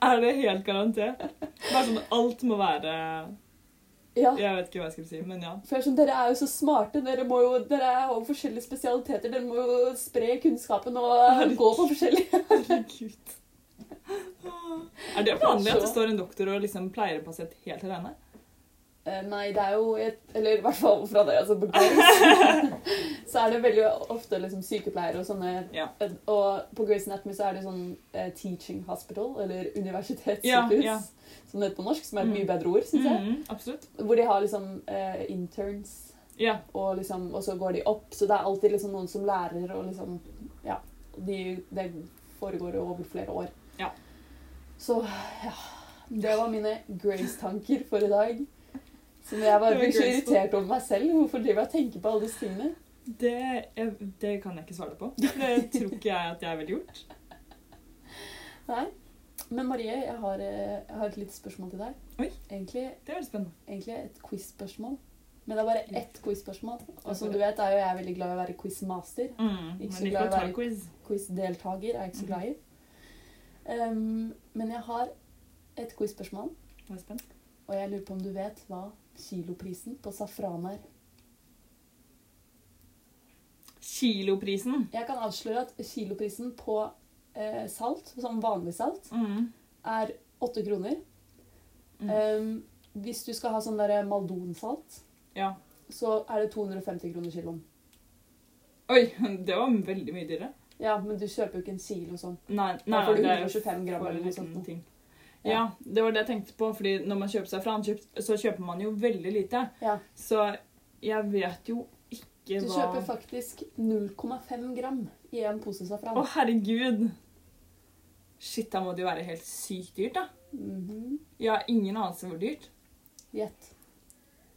Er det helt garantert? Bare sånn alt må være Ja. Jeg vet ikke hva jeg skulle si, men ja. For sånn, Dere er jo så smarte. Dere, må jo, dere har jo forskjellige spesialiteter. Dere må jo spre kunnskapen og gå på forskjellige Herregud. Er det vanlig at det står en doktor og liksom pleier en pasient helt alene? Eh, Nei, det er jo et, Eller i hvert fall fra det, altså på Grace. [LAUGHS] så er det veldig ofte liksom sykepleiere og sånne Ja. Og på Grace Anatomy så er det sånn uh, teaching hospital, eller universitetssykehus, Ja, ja. som det heter på norsk, som er et Mm. mye bedre ord, syns jeg. Mm, absolutt. Hvor de har liksom uh, interns, Ja. og, liksom, og så går de opp. Så det er alltid liksom noen som lærer, og liksom Ja. De, det foregår jo over flere år. Ja. Så ja. Det var mine Grace-tanker for i dag. Så jeg bare var blir så irritert over meg selv. Hvorfor driver jeg og tenker på alle disse tingene? Det, jeg, det kan jeg ikke svare på. Det tror ikke jeg at jeg ville gjort. [LAUGHS] Nei. Men Marie, jeg har, eh, jeg har et lite spørsmål til deg. Oi. Egentlig, Det er spennende. egentlig et quiz-spørsmål. Men det er bare ett quiz-spørsmål. Og som du vet, er jo jeg veldig glad i å være quiz-master. Mm, Ikke så glad i å være- quiz. Quiz-deltaker er jeg ikke så glad i. Um, men jeg har et quiz-spørsmål, og jeg lurer på om du vet hva kiloprisen på safran her. Kiloprisen. Jeg kan avsløre at kiloprisen på eh, salt, som vanlig salt, Mm. er åtte kroner. Mm. Um, hvis du skal ha sånn der maldonsalt, Ja. så er det 250 kroner kiloen. Oi, [LAUGHS] det var veldig mye dyrere. Ja, men du kjøper jo ikke en kilo sånn. Nei, Da får du det er 125 gram eller noe sånt. ting. Ja. Ja, det var det jeg tenkte på, fordi når man kjøper safran, kjøp- så kjøper man jo veldig lite. Ja. Så jeg vet jo ikke hva Du kjøper faktisk 0,5 gram i en pose safran. Å, herregud! Shit, da må det jo være helt sykt dyrt, da. Mhm. Jeg har ingen anelse hvor dyrt. Gjett.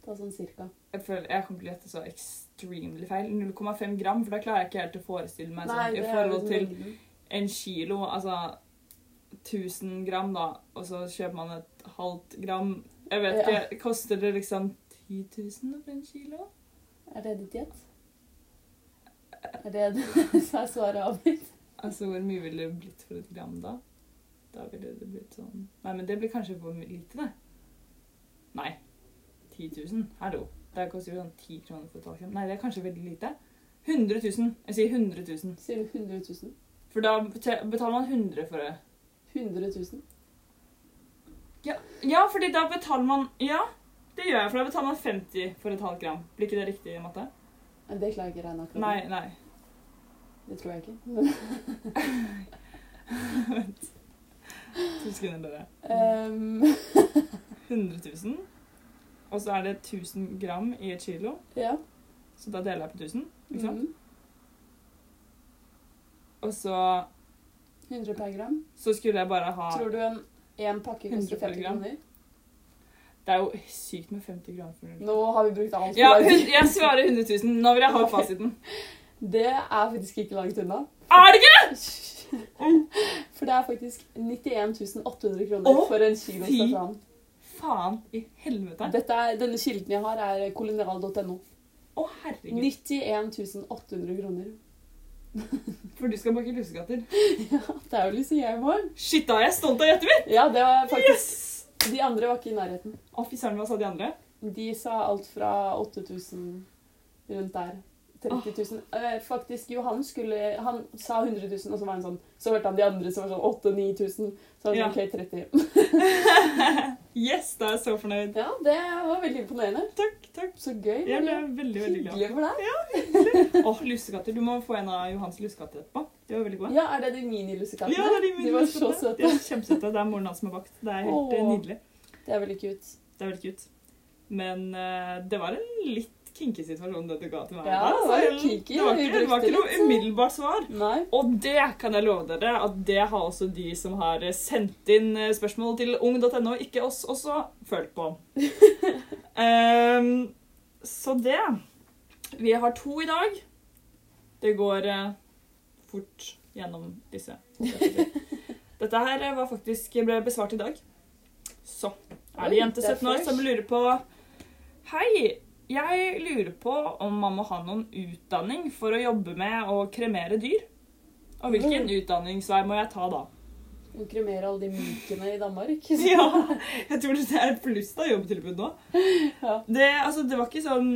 Ta sånn cirka. Jeg føler jeg kommer til å gjette så extremely feil. 0,5 gram, for da klarer jeg ikke helt å forestille meg sånn i forhold til en kilo, altså 1000 gram, da, og så kjøper man et halvt gram Jeg vet Ja. ikke, koster det liksom 10 000 for en kilo? Er det ditt gjett? Er det [LAUGHS] så er svaret avgitt? Altså, hvor mye ville det blitt for et gram da? Da ville det blitt sånn Nei, men det blir kanskje for lite, det. Nei. 10 000? Hallo. Det koster jo sånn 10 kroner for et halvt gram. Nei, det er kanskje veldig lite. 100 000. Jeg sier 100 000. Sier du 100 000? For da betaler man 100 for det. 100 000? Ja, fordi da betaler man Ja, det gjør jeg, for da betaler man 50 for et halvt gram. Blir ikke det riktig i matte? Det klarer jeg ikke å regne akkurat. Nei, nei. Det tror jeg ikke. [LAUGHS] Vent. To sekunder, dere. Um. 100 000. Og så er det 1000 gram i et kilo, ja. så da deler jeg på 1000. Ikke sant? Mm. Og så, 100 per gram. så skulle jeg bare ha Tror du en, en pakke koster 50 gram? kroner? Det er jo sykt med 50 gram. Nå har vi brukt alt. ja, jeg svarer 100 000. Nå vil jeg ha fasiten. [LAUGHS] Det er faktisk ikke langt unna. Er det ikke?! [LAUGHS] For det er faktisk 91 800 kroner Åh, for en kilo fy. safran. Faen i helvete. Er, denne kilden jeg har, er kolonial.no. Å, herregud. 91 800 kroner. [LAUGHS] For du skal bake lussekatter. [LAUGHS] Ja, det er jo Lucia i morgen. Shit, da er jeg stolt av gjettet mitt! Ja, det var faktisk Yes! De andre var ikke i nærheten. Å, fy søren, hva sa de andre? De sa alt fra 8000 rundt der. 30 000. Eh, faktisk, Johan skulle Han sa 100 000, og så var han sånn Så hørte han de andre som var sånn 8000-9000. Så var han Ja. sånn, OK, 30. [LAUGHS] Yes, da er jeg så fornøyd. Ja, det var veldig imponerende. Takk, takk. Så gøy. Jeg ble veldig, veldig glad. Hyggelig for deg. Ja, hyggelig. Åh, lussekatter. Du må få en av Johans lussekatter etterpå. De var veldig gode. Ja, er det de minilussekattene? Ja, det er de de var så lussekattene. De søte. er kjempesøte. Det er moren hans som har bakt. Det er helt oh, nydelig. Det er veldig cute. Det er veldig cute. Men uh, det var en litt kinky situasjon det du ga til meg. Ja, det var Så kinky. Det var ikke, det var ikke noe umiddelbart svar. Nei. Og det kan jeg love dere, at det har også de som har sendt inn eh, spørsmål til ung.no, ikke oss, også følt på. um, [LAUGHS] så det Vi har to i dag. Det går eh, fort gjennom disse. Dette her eh, var faktisk ble besvart i dag. Så er det jente er 17 år som lurer på Hei, Jeg lurer på om man må ha noen utdanning for å jobbe med å kremere dyr. Og hvilken Mm. utdanningsvei må jeg ta da? Å kremere alle de minkene i Danmark. [LAUGHS] Ja, jeg tror det er et pluss av jobbtilbud nå. [LAUGHS] Ja. Det, altså, det var ikke sånn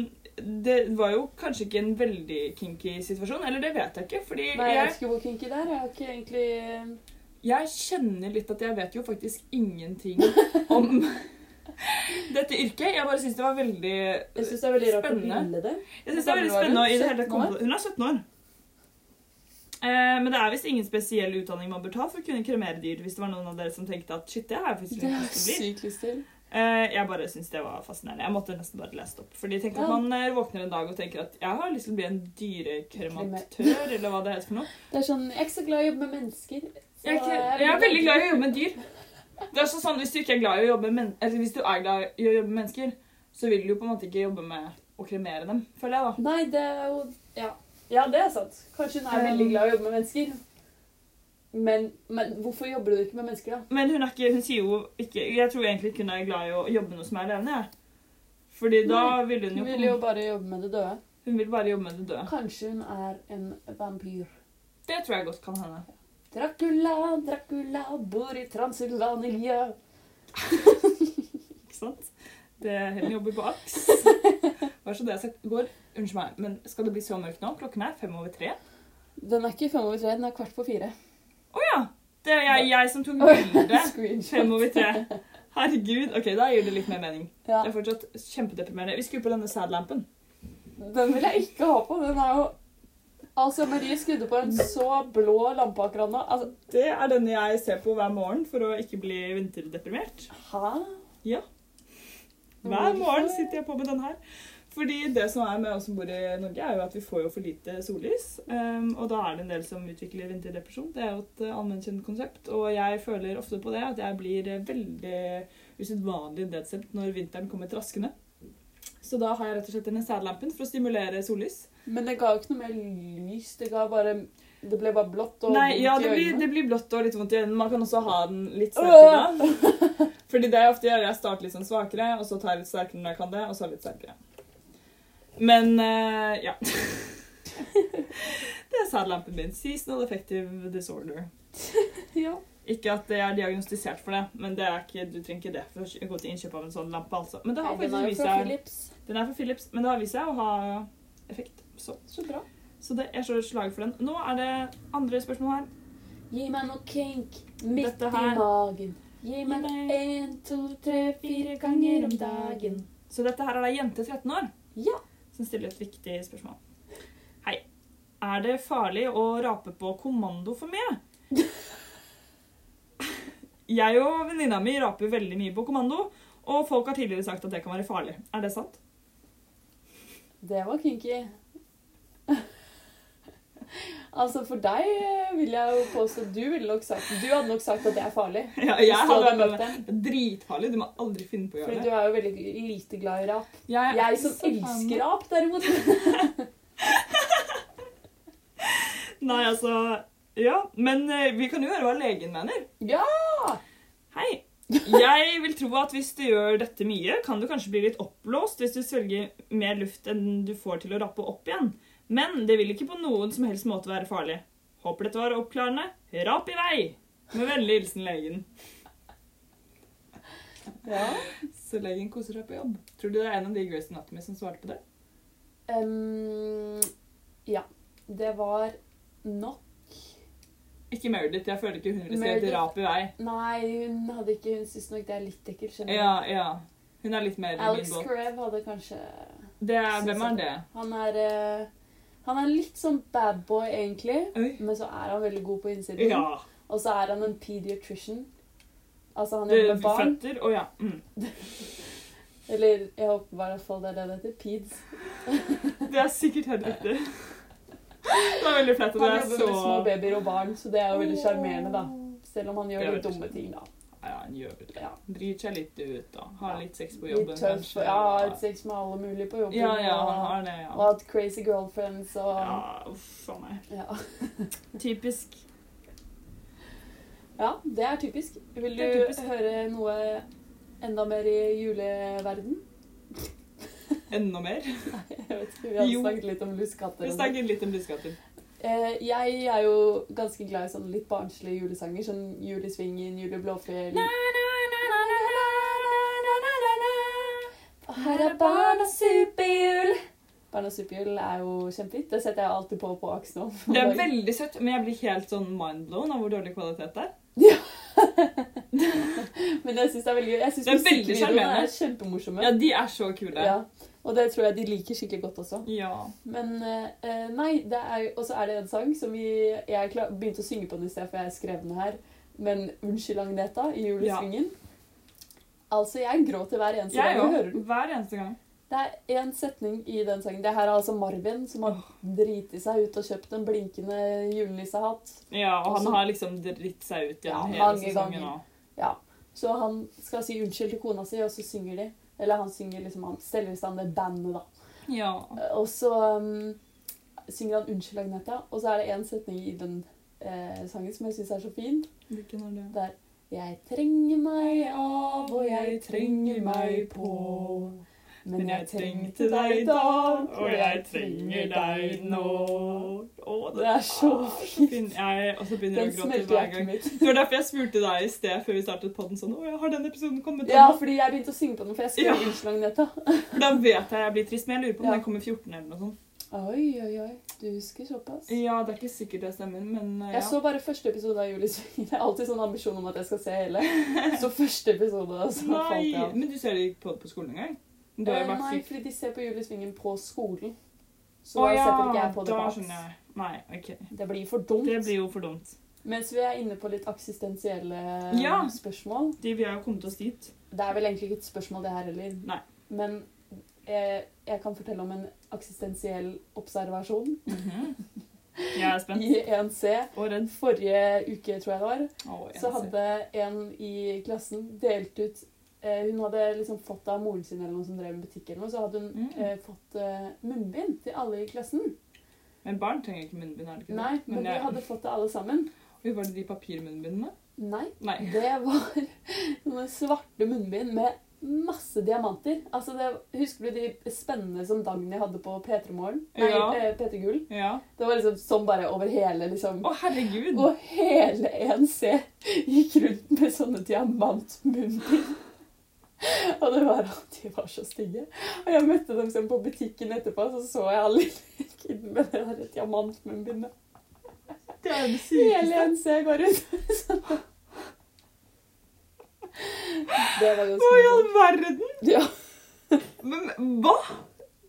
Det var jo kanskje ikke en veldig kinky situasjon. Eller det vet jeg ikke. Fordi Nei, jeg jeg, husker hvor kinky det er. Jeg har ikke egentlig jeg kjenner litt at jeg vet jo faktisk ingenting om [LAUGHS] dette yrket. Jeg bare syns det var veldig Jeg synes det er veldig rart å Spennende. det. Jeg synes det er veldig spennende i det hele tatt komme 17 på Hun er 17 år. Eh, men det er visst ingen spesiell utdanning man bør ta for å kunne kremere dyr. Hvis det var noen av dere som tenkte at shit, det har jeg faktisk lyst lyst til. Eh, jeg bare syns det var fascinerende. Jeg måtte nesten bare lese det opp. Fordi tenk at Ja. man eh, våkner en dag og tenker at jeg har lyst til å bli en dyrekrematør, eller hva det heter for noe. Det er sånn, Jeg er ikke så glad i å jobbe med mennesker. Jeg er, jeg er veldig glad i å jobbe med dyr. Det er sånn, Hvis du ikke er glad i å jobbe med men eller hvis du er glad i å jobbe med mennesker, så vil du jo på en måte ikke jobbe med å kremere dem, føler jeg, da. Nei, det er jo Ja, ja det er sant. Kanskje hun er Um, veldig glad i å jobbe med mennesker. Men, men hvorfor jobber du ikke med mennesker, da? Men hun, er ikke, hun sier jo ikke Jeg tror egentlig ikke hun er glad i å jobbe med noe som er levende. jeg. Fordi da ville hun Hun jo vil jo bare jobbe med det døde. Hun vil bare jobbe med det døde. Kanskje hun er en vampyr. Det tror jeg godt kan hende. Dracula, Dracula, bor i Transylvania. Ikke sant? Det Helen jobber på AKS. Hva er [LAUGHS] så det jeg sagt går? Unnskyld meg, men skal det bli så mørkt nå? Klokken er fem over tre. Den er ikke fem over tre, den er kvart på fire. Å ja! Det er jeg, jeg som tok bildet. [LAUGHS] Fem over tre. Herregud. Ok, da gir det litt mer mening. Ja, Det er fortsatt kjempedeprimerende. Vi skrur på denne sadlampen. den vil jeg ikke ha på. Den er jo Altså, Marie skrudde på en så blå lampe akkurat nå. Altså, Det er denne jeg ser på hver morgen for å ikke bli vinterdeprimert. hæ? Hver morgen sitter jeg på med den her. Fordi det som er med oss som bor i Norge, er jo at vi får jo for lite sollys. Um, og da er det en del som utvikler vinterdepresjon. Det er jo et uh, allmennkjent konsept. Og jeg føler ofte på det at jeg blir uh, veldig usedvanlig nedstemt når vinteren kommer traskende. Så da har jeg rett og slett denne sædlampen for å stimulere sollys. Men det ga jo ikke noe mer lys. Det ga bare Det ble bare blått og Nei, ja, det blir, det blir blått og litt vondt i øynene. Man kan også ha den litt sterkere. [LAUGHS] Fordi det jeg ofte gjør, jeg starter litt sånn svakere, og så tar jeg litt sterkere når jeg kan det, og så litt sterkere. Men uh, ja. [LAUGHS] det er sædlampen min. Seasonal effective disorder. [LAUGHS] Ja. Ikke at jeg er diagnostisert for det, men det er ikke, du trenger ikke det for å gå til innkjøp av en sånn lampe. altså. Men det Nei, har er faktisk vist seg, den er fra Philips, men det har vist seg å ha effekt. Så, Så bra. så det, jeg slår slag for den. Nå er det andre spørsmål her. Gi meg noe kink midt i magen. Gi meg- én, to, tre, fire ganger om dagen. Så dette her er ei jente 13 år Ja. som stiller et viktig spørsmål. Hei. Er det farlig å rape på kommando for mye? [LAUGHS] Jeg og venninna mi raper veldig mye på kommando, og folk har tidligere sagt at det kan være farlig. Er det sant? Det var kinky. [LAUGHS] altså, for deg vil jeg jo påstå Du ville nok sagt Du hadde nok sagt at det er farlig. [LAUGHS] Ja, jeg hadde møtt dem. Dritfarlig. Du må aldri finne på å gjøre Fordi For du er jo veldig lite glad i rap. Jeg, Jeg som elsker rap, derimot. [LAUGHS] Nei, altså Ja, men eh, vi kan jo høre hva legen mener. Ja! Hei. Jeg vil tro at hvis du gjør dette mye, kan du kanskje bli litt oppblåst hvis du svelger mer luft enn du får til å rappe opp igjen. Men det vil ikke på noen som helst måte være farlig. Håper dette var oppklarende. Rap i vei! Med vennlig hilsen legen. ja. Så legen koser seg på jobb. Tror du det er en av de Grace Anatomy som svarte på det? Um, ja. Det var nok Ikke Meredith. Jeg føler ikke hun ville skrevet et rap i vei. Nei, hun hadde ikke Hun syns nok det er litt ekkelt. skjønner du. Ja, ja. Hun er litt mer i min Alex båt. Hadde kanskje Det er, hvem er det? Han er eh, Han er litt sånn bad boy, egentlig. Oi. Men så er han veldig god på innsiden. Ja. Og så er han en pediatrician. Altså, han jobber med barn. føtter Å ja. Mm. [LAUGHS] Eller jeg håper i hvert fall det er det det heter. Peds. Det er sikkert helt riktig. [LAUGHS] Det var veldig flaut Han det er jobber så med små babyer og barn, så det er jo veldig sjarmerende, da. Selv om han gjør litt dumme ting, da. Ja, han gjør det. Ja. Driter seg litt ut da. har litt sex på Litt jobben, tøff. kanskje. Ja, hatt sex med alle mulige på jobben. ja, ja, han har det, og ja. hatt crazy girlfriends og Ja, uff a meg. ja. [LAUGHS] Typisk. ja, det er typisk. Vil du typisk. høre noe enda mer i juleverden? Enda mer. Nei, [LAUGHS] Jeg vet ikke, Vi har Jo. snakket litt om lussekatter. Vi snakker litt om lussekatter. Eh, jeg er jo ganske glad i sånne litt barnslige julesanger. Sånn Julesvingen, Jule Blåfjell Her er barna superjul. Barna superjul er jo kjempefint. Det setter jeg alltid på på Akson. Det er veldig søtt, men jeg blir helt sånn mindblown av hvor dårlig kvalitet det er. [LAUGHS] Men jeg syns det er veldig gøy. Jeg syns er musikkvideoene sjarmerende. er kjempemorsomme. Ja, de er så kule. Ja, og det tror jeg de liker skikkelig godt også. Ja. Men eh, nei, det er Og så er det en sang som vi Jeg klar, begynte å synge på den i sted, for jeg skrev den her. Men 'Unnskyld, Agneta' i julesvingen. Altså, jeg gråter hver eneste Jeg gang jeg hører den. Hver eneste gang. Det er én setning i den sangen. Det her er altså Marvin som har driti seg ut og kjøpt en blinkende julenissehatt. Ja, og han Også- har liksom dritt seg ut Ja, gjennom hele mange sesongen nå. Ja. Så han skal si unnskyld til kona si, og så synger de. Eller han synger liksom, han steller i stand det bandet, da. Ja. Og så um, synger han 'Unnskyld, Agneta', og så er det en setning i den eh, sangen som jeg syns er så fin. Hvilken er det? Det er 'Jeg trenger meg av, og jeg trenger meg på'. Men jeg trengte deg da, og jeg trenger deg nå. Å, Det er så fint. Og så begynner jeg å gråte hver gang. Det var derfor jeg spurte deg i sted før vi startet podden sånn Å, har den episoden kommet? Ja, fordi jeg begynte å synge på den, for jeg skrev Ja. 'Unnskyld, Agneta'. For da vet jeg jeg blir trist, men jeg lurer på om Ja. den kommer 14 eller noe sånt. Oi, oi, oi. Du husker såpass? Ja, det er ikke sikkert det stemmer, men eh, ja. Jeg så bare første episode av Julesvingen. Jeg har alltid sånn ambisjon om at jeg skal se hele. [LAUGHS] Så første episode, og Nei, falt jeg av. men du ser det ikke på, på skolen engang? Eh, Nei, fordi de ser på Julesvingen på skolen. Så oh, da ja, setter ikke jeg på det bak. Nei, ok. Det blir for dumt. Det blir jo for dumt. Mens vi er inne på litt eksistensielle Ja. spørsmål. De, vi har jo kommet oss dit. Det er vel egentlig ikke et spørsmål, det her heller. Nei. Men jeg, jeg kan fortelle om en eksistensiell observasjon Mhm. [LAUGHS] Jeg er spent. i 1C. Og redd. Forrige uke, tror jeg det var, oh, så hadde en i klassen delt ut eh, Hun hadde liksom fått av moren sin eller noen som drev med butikk, eller noe, så hadde hun Mm. eh, fått eh, munnbind til alle i klassen. Men barn trenger ikke munnbind, er det ikke det? Nei, men de jeg- hadde fått det alle sammen. Oi, Var det de papirmunnbindene? Nei, Nei. det var [LAUGHS] sånne svarte munnbind med masse diamanter. Altså det, husker du de spennende som Dagny hadde på P3 Morgen? Nei, Ja. eh, P3 Gull. Ja. Det var liksom sånn bare over hele, liksom. Å, herregud! Og hele 1C gikk rundt med sånne diamantmunnbind. [LAUGHS] Og det var at de var så stygge. Og jeg møtte dem sånn på butikken etterpå, så så jeg alle kiden med det der diamantmunnbindet. Det er det Hele sykeste. 1C går ut. Det var Hva i all verden? Ja. Men hva?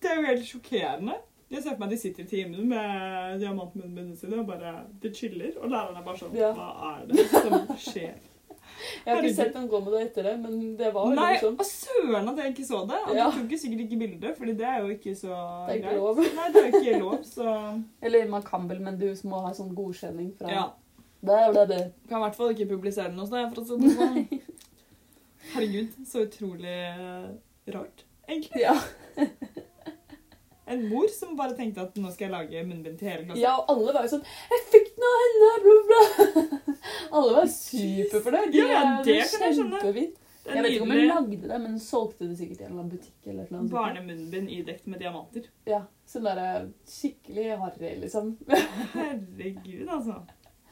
Det er jo helt sjokkerende. Jeg ser for meg de sitter i timen med diamantmunnbindene sine og bare de chiller. Og læreren er bare sånn. Hva er det som skjer? Jeg har ikke sett dem gå med det etter det, men det var jo Nei, sånn. og søren at jeg ikke så det. Og Ja. Tok jo sikkert ikke bilde, fordi det er jo ikke så Det er ikke greit. lov. Nei, det er jo ikke lov, så [LAUGHS] Eller man kan vel, men du må ha sånn godkjenning fra ja. Det er det, det. Kan i hvert fall ikke publisere den hos deg, for å si det [LAUGHS] sånn. Herregud, så utrolig eh, rart, egentlig. Ja. [LAUGHS] En mor som bare tenkte at nå skal jeg lage munnbind til hele klassen. ja, og alle var jo sånn 'Jeg fikk den henne!' Bla, bla. Alle var superfornøyd. Ja, ja, det kan jeg skjønne. Jeg vet ikke om hun lagde det, men hun solgte det sikkert i en butikk. eller noe barnemunnbind idekt med diamanter. Ja, Sånn derre skikkelig harry, liksom. Herregud, altså.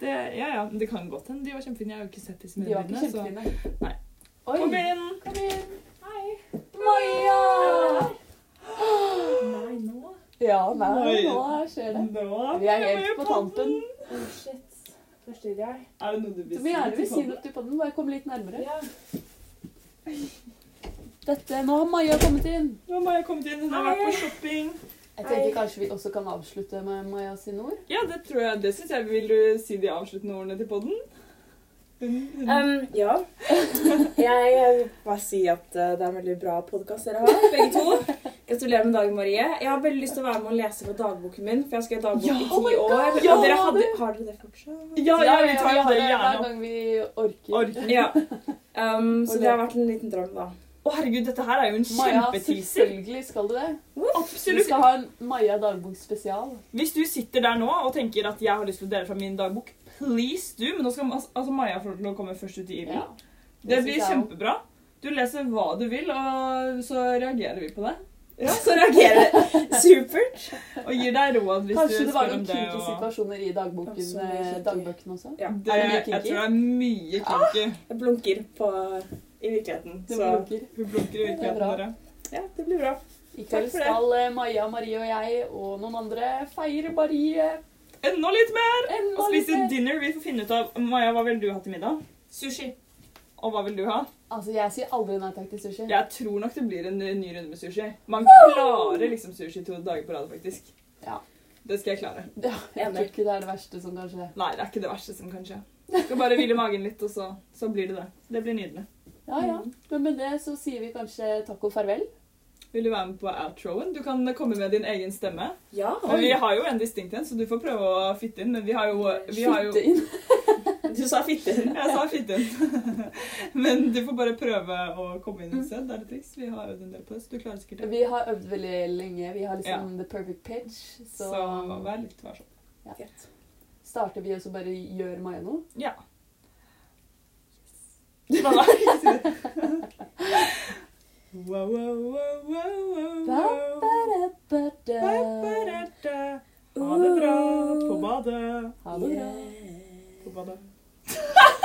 Det, ja, ja, det kan godt hende de var kjempefine. Jeg har jo ikke sett disse De var ikke munnbindene. så- kjempefine. Nei. Oi. Kom inn! Kom inn. Hei. Maja! Nei, nå Ja, nei, nå skjer det. Nå Vi er helt på tampen. Oh, shit. Forstyrrer jeg? Er det noe du vil Du må gjerne vil si noe til podden, Bare kom litt nærmere. Ja. Dette, Nå har Maja kommet inn. Nå har Maja kommet inn. Hun har vært på shopping. Jeg Hei. tenker kanskje vi også kan avslutte med Maja sine ord. Ja, det tror jeg. Det syns jeg. Vil du si de avsluttende ordene til podden? Um, ja. Jeg vil bare si at uh, det er en veldig bra podkast dere har, begge to. Gratulerer med dagen, Marie. Jeg har veldig lyst til å være med og lese fra dagboken min, for jeg skal ha dagbok Ja, i oh ti år. Og ja, dere hadde, har dere det fortsatt? ja, ja, vi tar ja, det gjerne opp. gang vi orker. Orker. Ja. Um, så det har vært en liten drøm, da. Å, herregud, dette her er jo en Maja, selvfølgelig skal du det. Vi skal ha en Maja dagbok spesial. Hvis du sitter der nå og tenker at jeg har lyst til å dele fra min dagbok, please do. Men nå skal altså, Maja få lov til å komme først ut i ilden. Ja. Det det blir kjempebra. Du leser hva du vil, og så reagerer vi på det. [LAUGHS] Ja, så reagerer supert. Og gir deg råd hvis Kanskje du det Kanskje spør om noen det. kinky situasjoner i eh, kinky. dagbøkene også? Ja, Det, Er det mye jeg tror det er mye kinky. jeg blunker på i virkeligheten. Du Så blunker. Hun blunker i virkeligheten, bra. dere. ja, det blir bra. I kveld skal eh, Maja, Marie og jeg og noen andre feire Marie Enda litt mer! enda Og litt spise mer. dinner. Vi får finne ut av Maja, hva vil du ha til middag? Sushi. Og hva vil du ha? Altså, jeg sier aldri nei takk til sushi. Jeg tror nok det blir en ny runde med sushi. Man klarer liksom sushi to dager på rad, faktisk. Ja. Det skal jeg klare. Ja, jeg tror ikke det er det verste som kan skje. Nei, det er ikke det verste som kan skje. Skal bare hvile magen litt, og så, så blir det det. Det blir nydelig. Ja, ja. Men med det så sier vi kanskje takk og farvel. Vil du være med på outroen? Du kan komme med din egen stemme. Ja. Men vi har jo en distinkt en, så du får prøve å fitte inn. Men vi har jo, vi har jo. [LAUGHS] Du sa fitte. inn. Jeg sa fitte inn. [LAUGHS] Men du får bare prøve å komme inn sted. Det er et triks. Vi har øvd en del på det, så du klarer sikkert det. Vi har øvd veldig lenge. Vi har liksom the perfect pitch. Så, Så vær litt varsom. Fett. starter vi og så bare gjør Maja noe. Ja. Nei, [LAUGHS] Wow, wow, wow. Ha det bra på badet. Ha det bra. På badet.